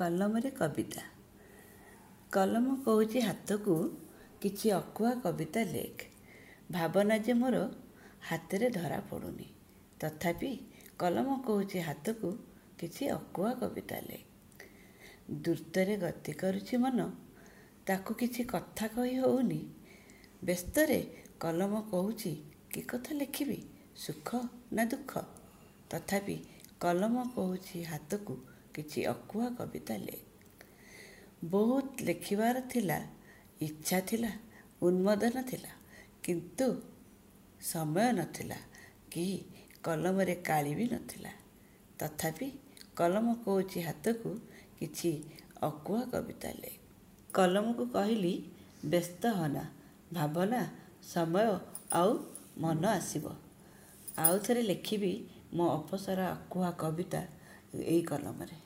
କଲମରେ କବିତା। କଲମ କହୁଛି ହାତକୁ କିଛି ଅକୁହା କବିତା ଲେଖ। ଭାବନା ଯେ ମୋର ହାତରେ ଧରା ପଡ଼ୁନି। ତଥାପି କଲମ କହୁଛି ହାତକୁ କିଛି ଅକୁହା କବିତା ଲେଖ। ଦ୍ରୁତରେ ଗତି କରୁଛି ମନ ତାକୁ କିଛି କଥା କହି ହେଉନି। ବ୍ୟସ୍ତରେ କଲମ କହୁଛି କି କଥା ଲେଖିବି ସୁଖ ନା ଦୁଃଖ? ତଥାପି କଲମ କହୁଛି ହାତକୁ କିଛି ଅକୁହା କବିତା ଲେଖ ବହୁତ ଲେଖିବାର ଥିଲା ଇଚ୍ଛା ଥିଲା ଉନ୍ମୋଦନ ଥିଲା କିନ୍ତୁ ସମୟ ନଥିଲା କି କଲମରେ କାଳି ବି ନଥିଲା। ତଥାପି କଲମ କହୁଛି ହାତକୁ କିଛି ଅକୁହା କବିତା ଲେଖ କଲମକୁ କହିଲି ବ୍ୟସ୍ତ ହନା ଭାବନା ସମୟ ଆଉ ମନ ଆସିବ। ଆଉ ଥରେ ଲେଖିବି ମୋ ଅପସରା ଅକୁହା କବିତା ଏଇ କଲମରେ